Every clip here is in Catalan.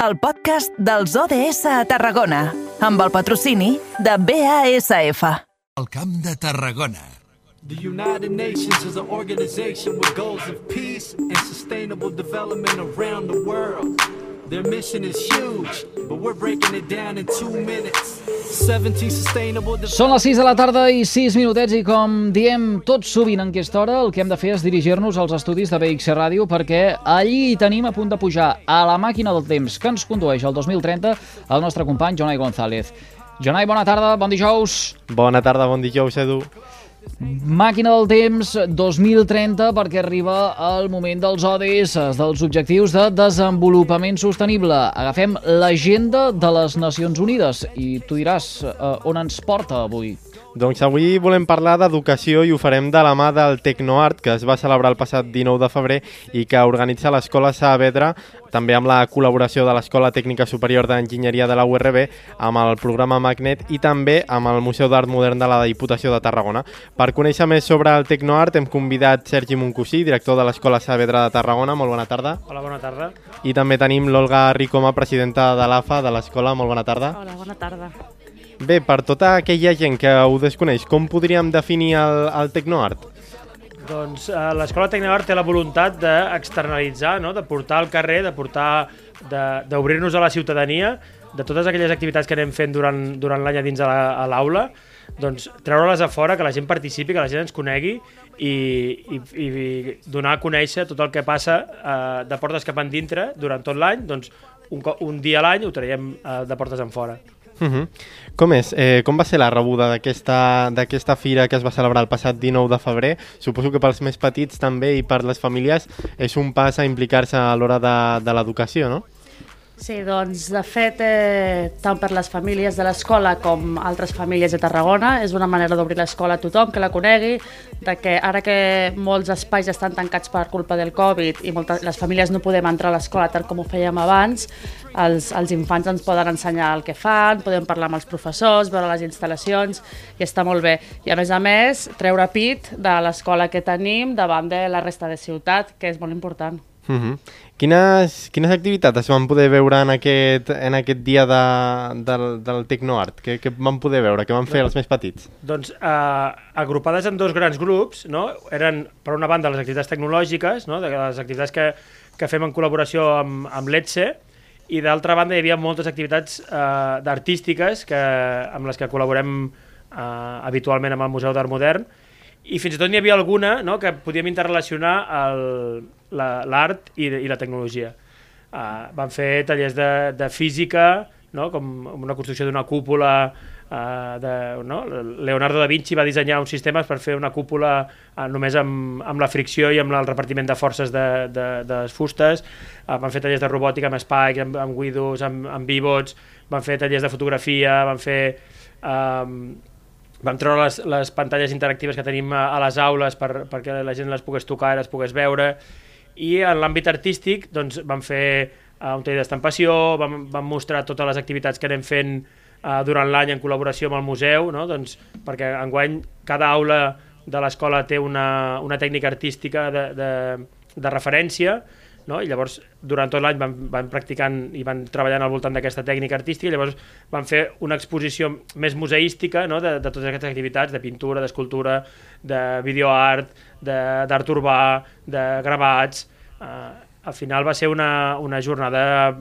el podcast dels ODS a Tarragona, amb el patrocini de BASF. El Camp de Tarragona. The United Nations is an organization with goals of peace and sustainable development around the world. Their mission is huge, but we're breaking it down in two minutes. 17 sustainable Són les 6 de la tarda i 6 minutets i com diem tot sovint en aquesta hora, el que hem de fer és dirigir-nos als estudis de BX Ràdio perquè allí tenim a punt de pujar a la màquina del temps que ens condueix al 2030 el nostre company Jonai González. Jonai, bona tarda, bon dijous. Bona tarda, bon dijous, Edu. Màquina del temps 2030 perquè arriba el moment dels ODS, dels Objectius de Desenvolupament Sostenible. Agafem l'agenda de les Nacions Unides i tu diràs eh, on ens porta avui. Doncs avui volem parlar d'educació i ho farem de la mà del Tecnoart, que es va celebrar el passat 19 de febrer i que organitza l'Escola Saavedra, també amb la col·laboració de l'Escola Tècnica Superior d'Enginyeria de la URB, amb el programa Magnet i també amb el Museu d'Art Modern de la Diputació de Tarragona. Per conèixer més sobre el Tecnoart hem convidat Sergi Moncusí, director de l'Escola Saavedra de Tarragona. Molt bona tarda. Hola, bona tarda. I també tenim l'Olga Ricoma, presidenta de l'AFA de l'escola. Molt bona tarda. Hola, bona tarda. Bé, per tota aquella gent que ho desconeix, com podríem definir el, el Tecnoart? Doncs eh, l'Escola Tecnoart té la voluntat d'externalitzar, no? de portar al carrer, de portar, d'obrir-nos a la ciutadania, de totes aquelles activitats que anem fent durant, durant l'any dins a la- l'aula, doncs treure-les a fora, que la gent participi, que la gent ens conegui i, i, i donar a conèixer tot el que passa eh, de portes cap endintre durant tot l'any, doncs un, un dia a l'any ho traiem eh, de portes en fora. Uh -huh. Com és? Eh, com va ser la rebuda d'aquesta fira que es va celebrar el passat 19 de febrer? Suposo que pels més petits també i per les famílies és un pas a implicar-se a l'hora de, de l'educació, no? Sí, doncs, de fet, eh, tant per les famílies de l'escola com altres famílies de Tarragona, és una manera d'obrir l'escola a tothom, que la conegui, de que ara que molts espais estan tancats per culpa del Covid i moltes, les famílies no podem entrar a l'escola tal com ho fèiem abans, els, els infants ens poden ensenyar el que fan, podem parlar amb els professors, veure les instal·lacions, i està molt bé. I a més a més, treure pit de l'escola que tenim davant de la resta de ciutat, que és molt important. Uh -huh. quines, quines activitats es van poder veure en aquest, en aquest dia de, del, del Tecnoart? Què, què van poder veure? Què van fer els més petits? Doncs eh, agrupades en dos grans grups, no? eren per una banda les activitats tecnològiques, no? de les activitats que, que fem en col·laboració amb, amb l'ETSE, i d'altra banda hi havia moltes activitats eh, d'artístiques que, amb les que col·laborem eh, habitualment amb el Museu d'Art Modern, i fins i tot n'hi havia alguna no? que podíem interrelacionar el- la- l'art i, i la tecnologia. Uh, van fer tallers de, de física, no? com una construcció d'una cúpula, uh, de, no? Leonardo da Vinci va dissenyar uns sistemes per fer una cúpula uh, només amb, amb la fricció i amb el repartiment de forces de, de, de les fustes, uh, van fer tallers de robòtica amb Spike, amb, amb Guidos, amb, amb Bivots, van fer tallers de fotografia, van fer... Um, vam treure les, les pantalles interactives que tenim a, a les aules per, perquè la gent les pogués tocar i les pogués veure i en l'àmbit artístic doncs, vam fer uh, un taller d'estampació, vam, vam mostrar totes les activitats que anem fent uh, durant l'any en col·laboració amb el museu, no? doncs, perquè enguany cada aula de l'escola té una, una tècnica artística de, de, de referència, no? i llavors durant tot l'any van, van practicant i van treballant al voltant d'aquesta tècnica artística i llavors van fer una exposició més museística no? de, de totes aquestes activitats, de pintura, d'escultura, de videoart, de- d'art urbà, de gravats... Uh, al final va ser una, una jornada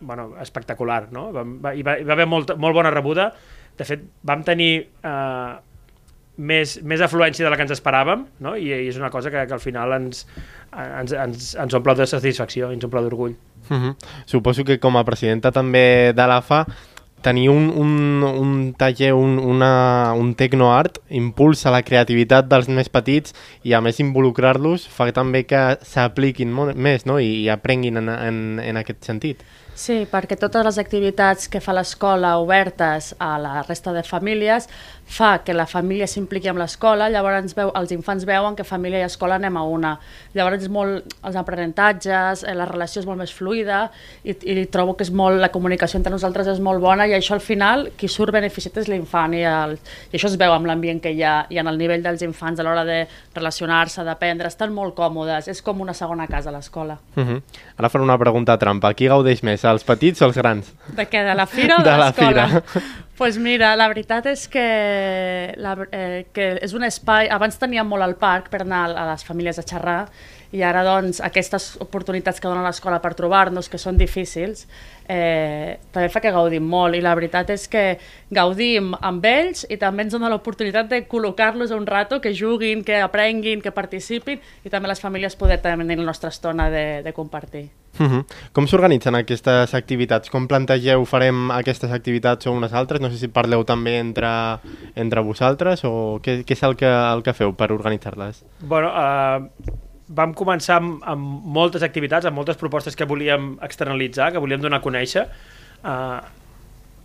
bueno, espectacular, no? Vam, va, hi, va, hi va haver molt, molt bona rebuda. De fet, vam tenir uh, més, més afluència de la que ens esperàvem, no? I, i és una cosa que, que al final ens, ens, ens, ens omple de satisfacció, ens omple d'orgull. Uh -huh. Suposo que com a presidenta també de l'AFA tenir un, un, un taller, un, una, un tecnoart impulsa la creativitat dels més petits i a més involucrar-los fa també que s'apliquin més no? I, i aprenguin en, en, en aquest sentit. Sí, perquè totes les activitats que fa l'escola obertes a la resta de famílies fa que la família s'impliqui amb l'escola, llavors veu, els infants veuen que família i escola anem a una. Llavors és molt, els aprenentatges, eh, la relació és molt més fluida i, i trobo que és molt, la comunicació entre nosaltres és molt bona i això al final qui surt beneficiat és l'infant i, i això es veu amb l'ambient que hi ha i en el nivell dels infants a l'hora de relacionar-se, d'aprendre, estan molt còmodes, és com una segona casa l'escola. Uh -huh. Ara faré una pregunta trampa. Qui gaudeix més, els petits o els grans? De què? De la fira o de, De la l'escola? fira. pues mira, la veritat és que, la, eh, que és un espai... Abans teníem molt al parc per anar a les famílies a xerrar i ara doncs aquestes oportunitats que dona l'escola per trobar-nos, que són difícils, eh, també fa que gaudim molt i la veritat és que gaudim amb ells i també ens dona l'oportunitat de col·locar-los un rato, que juguin, que aprenguin, que participin i també les famílies poder tenir la nostra estona de, de compartir. Uh -huh. Com s'organitzen aquestes activitats? Com plantegeu, farem aquestes activitats o unes altres? No sé si parleu també entre, entre vosaltres o què, què és el que, el que feu per organitzar-les? Bueno, uh, vam començar amb, amb moltes activitats, amb moltes propostes que volíem externalitzar, que volíem donar a conèixer, uh,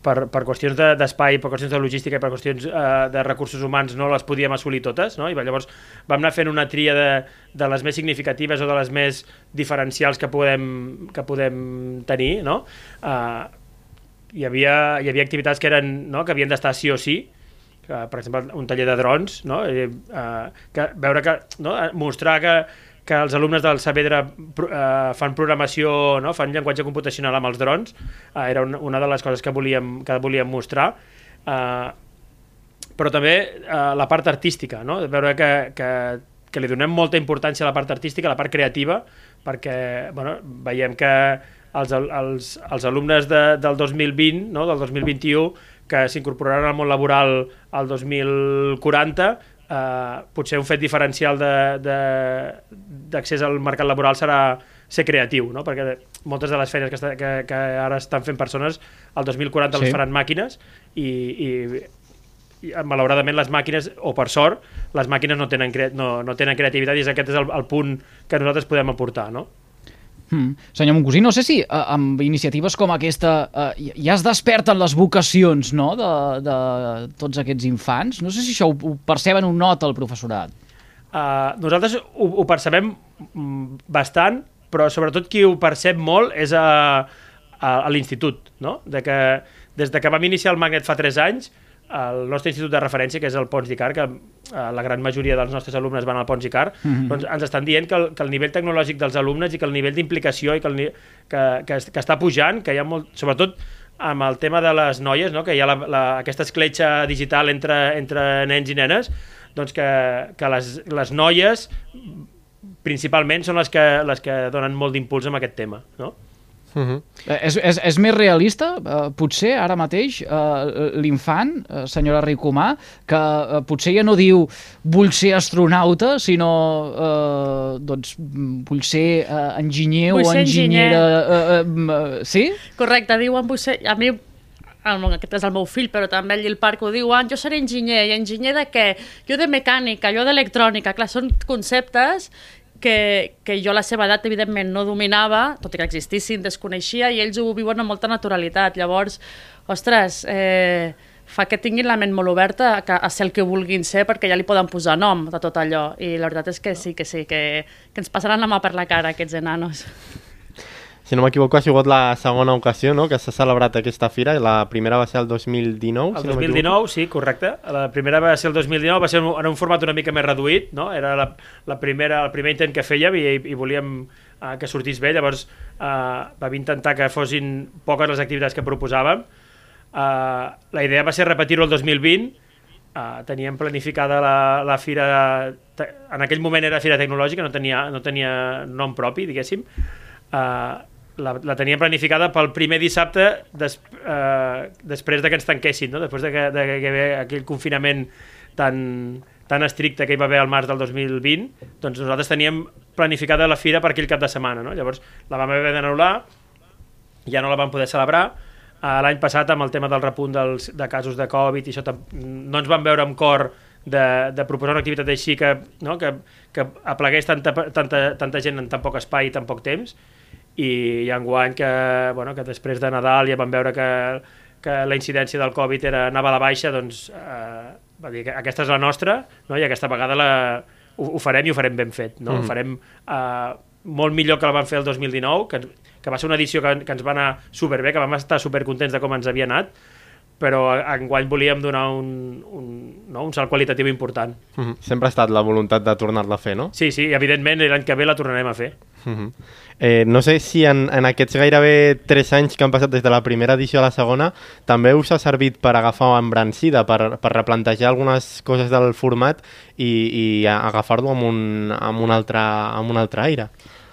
per, per qüestions de- d'espai, per qüestions de logística i per qüestions uh, de recursos humans no les podíem assolir totes, no? i llavors vam anar fent una tria de, de les més significatives o de les més diferencials que podem, que podem tenir, no? Uh, hi havia, hi havia activitats que eren no? que havien d'estar sí o sí, que, per exemple, un taller de drons, no? eh, eh, que, veure que, no? Eh, mostrar que, que els alumnes del Saavedra eh, fan programació, no? fan llenguatge computacional amb els drons, eh, era una, una de les coses que volíem, que volíem mostrar. Eh, però també eh, la part artística, no? veure que, que, que li donem molta importància a la part artística, a la part creativa, perquè bueno, veiem que els, els, els alumnes de, del 2020, no? del 2021, que s'incorporaran al món laboral al 2040, eh, potser un fet diferencial de- de- d'accés al mercat laboral serà ser creatiu, no? perquè moltes de les feines que, està, que, que ara estan fent persones, el 2040 Sí. les faran màquines i, i, i malauradament les màquines, o per sort, les màquines no tenen, no, no tenen creativitat i aquest és el, el punt que nosaltres podem aportar, no? Mm. Senyor Moncosí, no sé si eh, amb iniciatives com aquesta eh, ja es desperten les vocacions no? de, de tots aquests infants. No sé si això ho, ho perceben o nota el professorat. Uh, nosaltres ho, ho percebem mm, bastant, però sobretot qui ho percep molt és a, a, a l'institut, no? De que, des de que vam iniciar el Magnet fa 3 anys, el nostre institut de referència, que és el Pons d'Icar, que eh, la gran majoria dels nostres alumnes van al Pons d'Icar, mm -hmm. doncs ens estan dient que el, que el nivell tecnològic dels alumnes i que el nivell d'implicació i que, el, que, que, que està pujant, que hi ha molt, sobretot amb el tema de les noies, no? que hi ha la, la, aquesta escletxa digital entre, entre nens i nenes, doncs que, que les, les noies principalment són les que, les que donen molt d'impuls amb aquest tema. No? Uh -huh. Eh, és, és, és més realista, eh, potser, ara mateix, eh, l'infant, eh, senyora Ricomà, que eh, potser ja no diu vull ser astronauta, sinó eh, doncs, vull ser eh, enginyer Vull o ser enginyera... Eh, eh, eh, sí? Correcte, diuen vostè... A mi aquest és el meu fill, però també al parc ho diuen, jo seré enginyer, i enginyer de què? Jo de mecànica, jo d'electrònica, clar, són conceptes que, que jo a la seva edat evidentment no dominava, tot i que existissin, desconeixia, i ells ho viuen amb molta naturalitat. Llavors, ostres, eh, fa que tinguin la ment molt oberta a, a ser el que vulguin ser perquè ja li poden posar nom de tot allò i la veritat és que sí, que sí, que, que ens passaran la mà per la cara aquests enanos. Si no m'equivoco, ha sigut la segona ocasió no? que s'ha celebrat aquesta fira. La primera va ser el 2019, El si no m'equivoco. 2019, sí, correcte. La primera va ser el 2019, va ser en un format una mica més reduït, no? Era la, la primera, el primer intent que fèiem i, i volíem uh, que sortís bé, llavors uh, vam intentar que fossin poques les activitats que proposàvem. Uh, la idea va ser repetir-ho el 2020, uh, teníem planificada la, la fira, en aquell moment era fira tecnològica, no tenia, no tenia nom propi, diguéssim, uh, la, la teníem planificada pel primer dissabte des, uh, després de que ens tanquessin, no? després de que, de que hi havia aquell confinament tan, tan estricte que hi va haver al març del 2020, doncs nosaltres teníem planificada la fira per aquell cap de setmana. No? Llavors la vam haver d'anul·lar, ja no la vam poder celebrar, Uh, L'any passat, amb el tema del repunt dels, de casos de Covid i això, no ens vam veure amb cor de, de proposar una activitat així que, no? que, que aplegués tanta, tanta, tanta gent en tan poc espai i tan poc temps i, i enguany que, bueno, que després de Nadal ja vam veure que, que la incidència del Covid era, anava a la baixa, doncs eh, va dir que aquesta és la nostra no? i aquesta vegada la, ho, ho farem i ho farem ben fet. No? Mm. Ho farem eh, molt millor que la vam fer el 2019, que, que va ser una edició que, que ens va anar superbé, que vam estar supercontents de com ens havia anat, però enguany volíem donar un, un, no? un salt qualitatiu important. Mhm. Sempre ha estat la voluntat de tornar-la a fer, no? Sí, sí, evidentment l'any que ve la tornarem a fer. Mhm. Eh, no sé si en, en aquests gairebé 3 anys que han passat des de la primera edició a la segona també us ha servit per agafar embrancida, per, per replantejar algunes coses del format i, i agafar-lo amb, un, amb, un altre, amb un altre aire.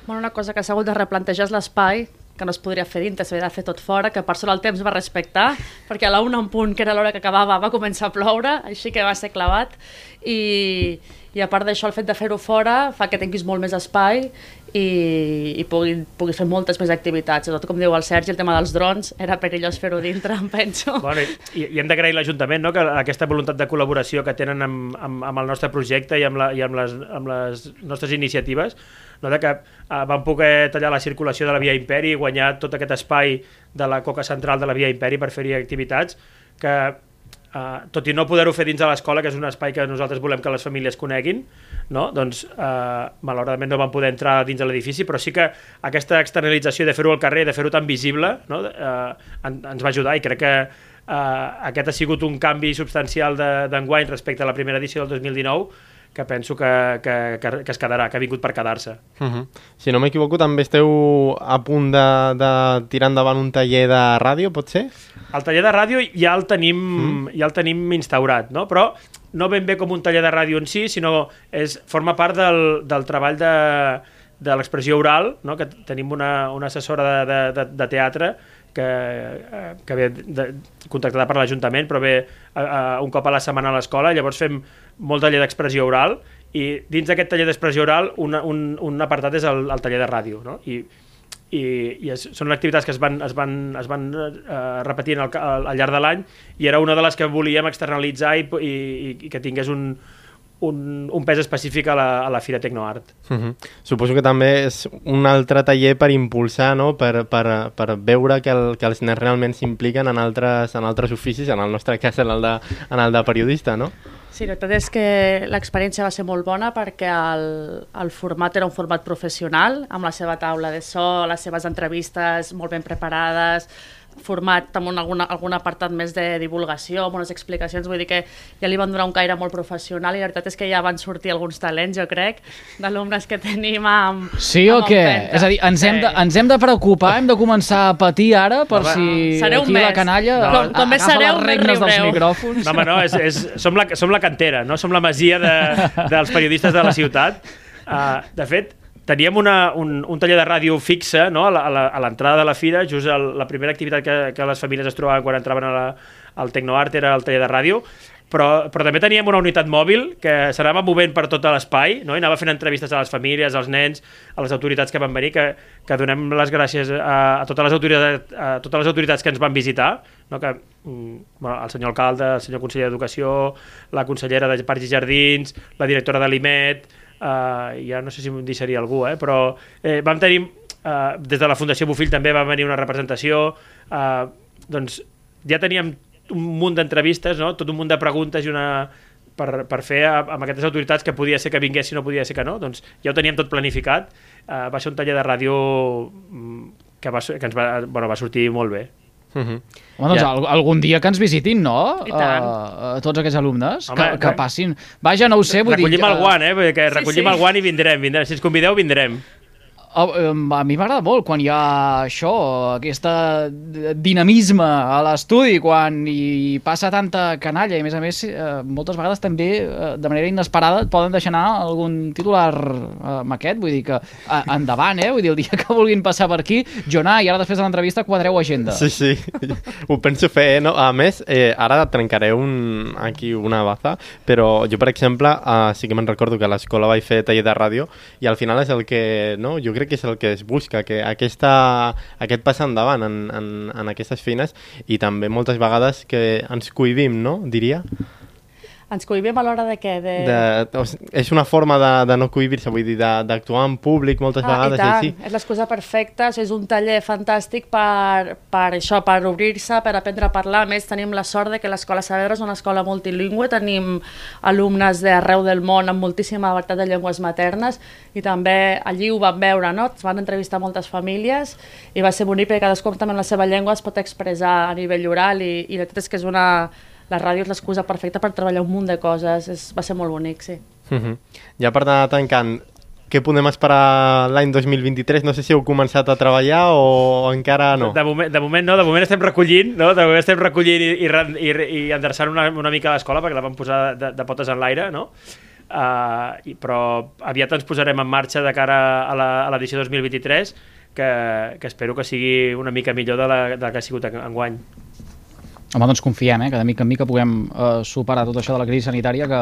Bueno, una cosa que s'ha hagut de replantejar és l'espai, que no es podria fer dintre, s'havia de fer tot fora, que per sort el temps va respectar, perquè a la una en punt, que era l'hora que acabava, va començar a ploure, així que va ser clavat, i, i a part d'això, el fet de fer-ho fora fa que tinguis molt més espai i, i pugui, puguis fer moltes més activitats. Sobretot, com diu el Sergi, el tema dels drons, era perillós fer-ho dintre, em penso. Bueno, i, i hem d'agrair l'Ajuntament no? que aquesta voluntat de col·laboració que tenen amb, amb, amb el nostre projecte i amb, la, i amb, les, amb les nostres iniciatives, no? de que uh, van poder tallar la circulació de la Via Imperi i guanyar tot aquest espai de la coca central de la Via Imperi per fer-hi activitats que Uh, tot i no poder-ho fer dins de l'escola, que és un espai que nosaltres volem que les famílies coneguin, no? doncs uh, malauradament no van poder entrar dins de l'edifici, però sí que aquesta externalització de fer-ho al carrer, de fer-ho tan visible, no? en, ens va ajudar i crec que uh, aquest ha sigut un canvi substancial de- d'enguany respecte a la primera edició del 2019 que penso que, que, que, que es quedarà, que ha vingut per quedar-se. Mhm. Si no m'equivoco, també esteu a punt de, de tirar endavant un taller de ràdio, pot ser? El taller de ràdio ja el tenim, mm. ja el tenim instaurat, no? però no ben bé com un taller de ràdio en si, sinó és, forma part del, del treball de, de l'expressió oral, no? que tenim una, una assessora de, de, de, de teatre que, eh, que ve de, contractada per l'Ajuntament, però ve a, a, un cop a la setmana a l'escola, llavors fem molt taller d'expressió oral i dins d'aquest taller d'expressió oral una, un, un apartat és el, el taller de ràdio, no? I, i, i es, són activitats que es van, es van, es van eh, repetint al, al, al llarg de l'any i era una de les que volíem externalitzar i, i, i que tingués un, un, un pes específic a la, a la Fira Tecnoart. Mhm. Suposo que també és un altre taller per impulsar, no? per, per, per veure que, el, que els nens realment s'impliquen en altres, en altres oficis, en el nostre cas en el de, en el de periodista, no? Sí, la veritat és que l'experiència va ser molt bona perquè el, el format era un format professional, amb la seva taula de so, les seves entrevistes molt ben preparades, format amb un, alguna, algun apartat més de divulgació, amb unes explicacions, vull dir que ja li van donar un caire molt professional i la veritat és que ja van sortir alguns talents, jo crec, d'alumnes que tenim amb Sí o amb què? empenta. És a dir, ens hem, de, Sí. ens hem de preocupar, hem de començar a patir ara per Home, si sereu aquí la més. canalla No, com- com més agafa sereu, les regnes dels micròfons. No, home, no, és, és, som, la, som la cantera, no? som la masia de, dels periodistes de la ciutat. Uh, de fet, teníem una, un, un taller de ràdio fixe no? a l'entrada de la fira, just el, la primera activitat que, que les famílies es trobaven quan entraven a la, al Tecnoart era el taller de ràdio, però, però també teníem una unitat mòbil que s'anava movent per tot l'espai no? i anava fent entrevistes a les famílies, als nens, a les autoritats que van venir, que, que donem les gràcies a, a, totes les autoritats, a totes les autoritats que ens van visitar, no? que, mm, bueno, el senyor alcalde, el senyor conseller d'Educació, la consellera de Parcs i Jardins, la directora de l'IMET, uh, ja no sé si em deixaria algú, eh? però eh, vam tenir, uh, des de la Fundació Bofill també va venir una representació, uh, doncs ja teníem un munt d'entrevistes, no? tot un munt de preguntes i una per, per fer amb aquestes autoritats que podia ser que vinguessin o podia ser que no, doncs ja ho teníem tot planificat. Uh, va ser un taller de ràdio mm, que, va, que ens va, bueno, va sortir molt bé. Mhm. Home, doncs Ja. al, algun dia que ens visitin, no? I tant. Uh, tots aquests alumnes, Home, que, que passin. Vaja, no ho sé, vull recollim dir... el guant, eh? Que recollim sí. el guant i vindrem, vindrem. Si ens convideu, vindrem. A, mi m'agrada molt quan hi ha això, aquesta dinamisme a l'estudi, quan hi passa tanta canalla i a més a més eh, moltes vegades també eh, de manera inesperada et poden deixar anar algun titular eh, amb aquest, vull dir que endavant, eh? Vull dir, el dia que vulguin passar per aquí, jo anar i ara després de l'entrevista quadreu agenda. Sí, sí, ho penso fer, eh? no? A més, eh, ara trencaré un, aquí una baza, però jo, per exemple, eh, sí que me'n recordo que a l'escola vaig fer taller de ràdio i al final és el que, no? jo crec que és el que es busca, que aquesta, aquest passar endavant en, en, en aquestes feines i també moltes vegades que ens cuidim, no? diria. Ens cohibim a l'hora de què? De... De, o sigui, és una forma de, de no cohibir-se, vull dir, d'actuar en públic moltes Ah, vegades. i tant, és l'excusa perfecta, és un taller fantàstic per, per això, per obrir-se, per aprendre a parlar. A més, tenim la sort de que l'escola Saavedra és una escola multilingüe, tenim alumnes d'arreu del món amb moltíssima varietat de llengües maternes i també allí ho vam veure, no? Es van entrevistar moltes famílies i va ser bonic perquè cadascú també en la seva llengua es pot expressar a nivell oral i, i la veritat és que és una... La ràdio és l'excusa perfecta per treballar un munt de coses, és, va ser molt bonic, sí. Mhm. Ja per anar tancant, què podem esperar l'any 2023? No sé si heu començat a treballar o encara no. De, moment, de moment no, de moment estem recollint, no? de moment estem recollint i, i, i, i endreçant una, una mica l'escola perquè la vam posar de, de potes en l'aire, no? Uh, i, però aviat ens posarem en marxa de cara a la- a l'edició 2023 que, que espero que sigui una mica millor de la, de la que ha sigut en- enguany. Home, doncs confiem, eh, que de mica en mica puguem eh, superar tot això de la crisi sanitària, que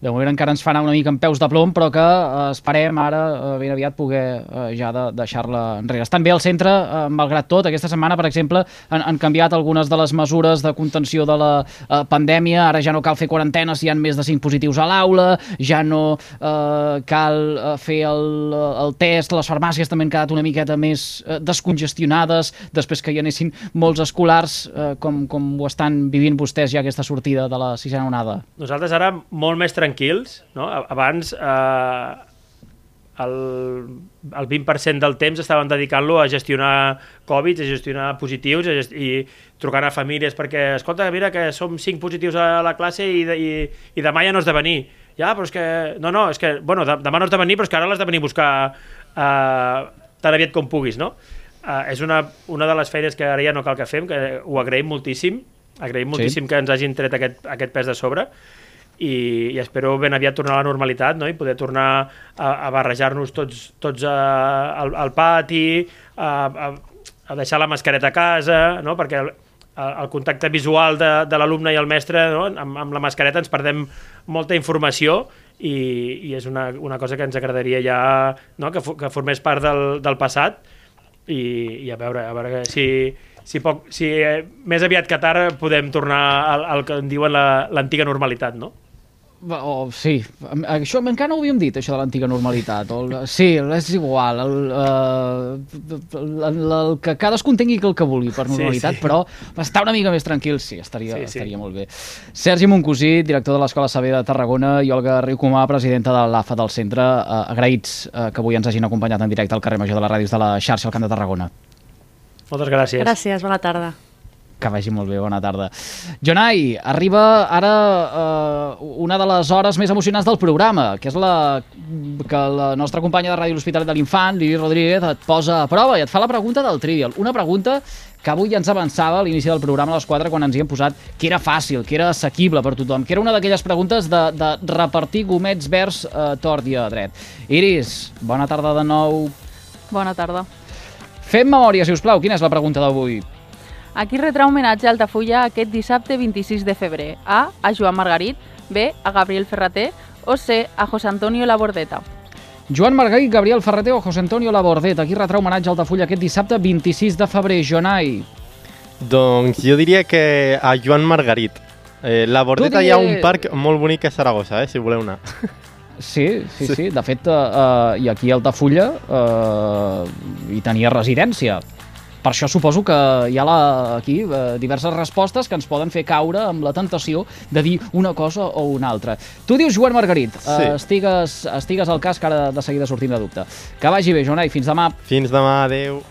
de moment encara ens fa anar una mica en peus de plom, però que eh, esperem ara eh, ben aviat poder eh, ja de, deixar-la enrere. Estan bé al centre, eh, malgrat tot. Aquesta setmana, per exemple, han, han canviat algunes de les mesures de contenció de la eh, pandèmia. Ara ja no cal fer quarantena si hi ha més de 5 positius a l'aula, ja no eh, cal eh, fer el, el test, les farmàcies també han quedat una miqueta més eh, descongestionades, després que hi anessin molts escolars, eh, com, com ho estan vivint vostès ja aquesta sortida de la sisena onada. Nosaltres ara molt més tranquils, no? Abans eh, el, el 20% del temps estaven dedicant-lo a gestionar Covid, a gestionar positius a gest i trucant a famílies perquè, escolta, mira que som 5 positius a la classe i, de, i, i demà ja no has de venir. Ja, però és que... No, no, és que... Bueno, de, demà no has de venir, però és que ara l'has de venir a buscar eh, tan aviat com puguis, no? Uh, és una, una de les feines que ara ja no cal que fem, que ho agraïm moltíssim, agraïm Sí. moltíssim que ens hagin tret aquest, aquest pes de sobre i, i espero ben aviat tornar a la normalitat no? i poder tornar a, a barrejar-nos tots, tots a, al, al pati, a, a, a deixar la mascareta a casa, no? perquè el, el contacte visual de, de l'alumne i el mestre, no? amb, amb la mascareta ens perdem molta informació i, i és una, una cosa que ens agradaria ja no? que, fo- que formés part del, del passat i, i a veure, a veure si, si, poc, si eh, més aviat que tard podem tornar al, al que en diuen la- l'antiga normalitat, no? Oh, sí, això encara no ho havíem dit, això de l'antiga normalitat. O el, sí, és igual, el, el, el, el que cadascú entengui que el que vulgui per Sí, normalitat, sí. però estar una mica més tranquil, sí, estaria, Sí, sí, sí. estaria molt bé. Sergi Moncosí, director de l'Escola Saber de Tarragona, i Olga Riucomà, presidenta de l'AFA del centre, uh, agraïts uh, que avui ens hagin acompanyat en directe al carrer Major de les Ràdios de la xarxa al Camp de Tarragona. Moltes gràcies. Gràcies, bona tarda. Que vagi molt bé, bona tarda. Jonai, arriba ara eh, una de les hores més emocionants del programa, que és la que la nostra companya de Ràdio L'Hospitalet de l'Infant, Lili Rodríguez, et posa a prova i et fa la pregunta del Trivial. Una pregunta que avui ja ens avançava a l'inici del programa a les 4 quan ens hi hem posat que era fàcil, que era assequible per tothom, que era una d'aquelles preguntes de, de repartir gomets verds a tort i a dret. Iris, bona tarda de nou. Bona tarda. Fem memòria, si us plau. Quina és la pregunta d'avui? A qui retrà homenatge a Altafulla aquest dissabte 26 de febrer? A. A Joan Margarit, B. A Gabriel Ferrater o C. A José Antonio Labordeta. Joan Margarit, Gabriel Ferreter o José Antonio Labordeta. Aquí retrà homenatge a Altafulla aquest dissabte 26 de febrer. Jonai. Doncs jo diria que a Joan Margarit. Eh, la Bordeta Tu hi ha un parc molt bonic a Saragossa, eh, si voleu anar. Sí, sí, sí. De fet, eh, eh, i aquí a Altafulla eh, hi tenia residència. Per això suposo que hi ha la, aquí eh, diverses respostes que ens poden fer caure amb la tentació de dir una cosa o una altra. Tu dius Joan Margarit, Sí. eh, estigues, estigues al cas que ara de seguida sortim de dubte. Que vagi bé, Jonai, fins demà. Fins demà, adeu.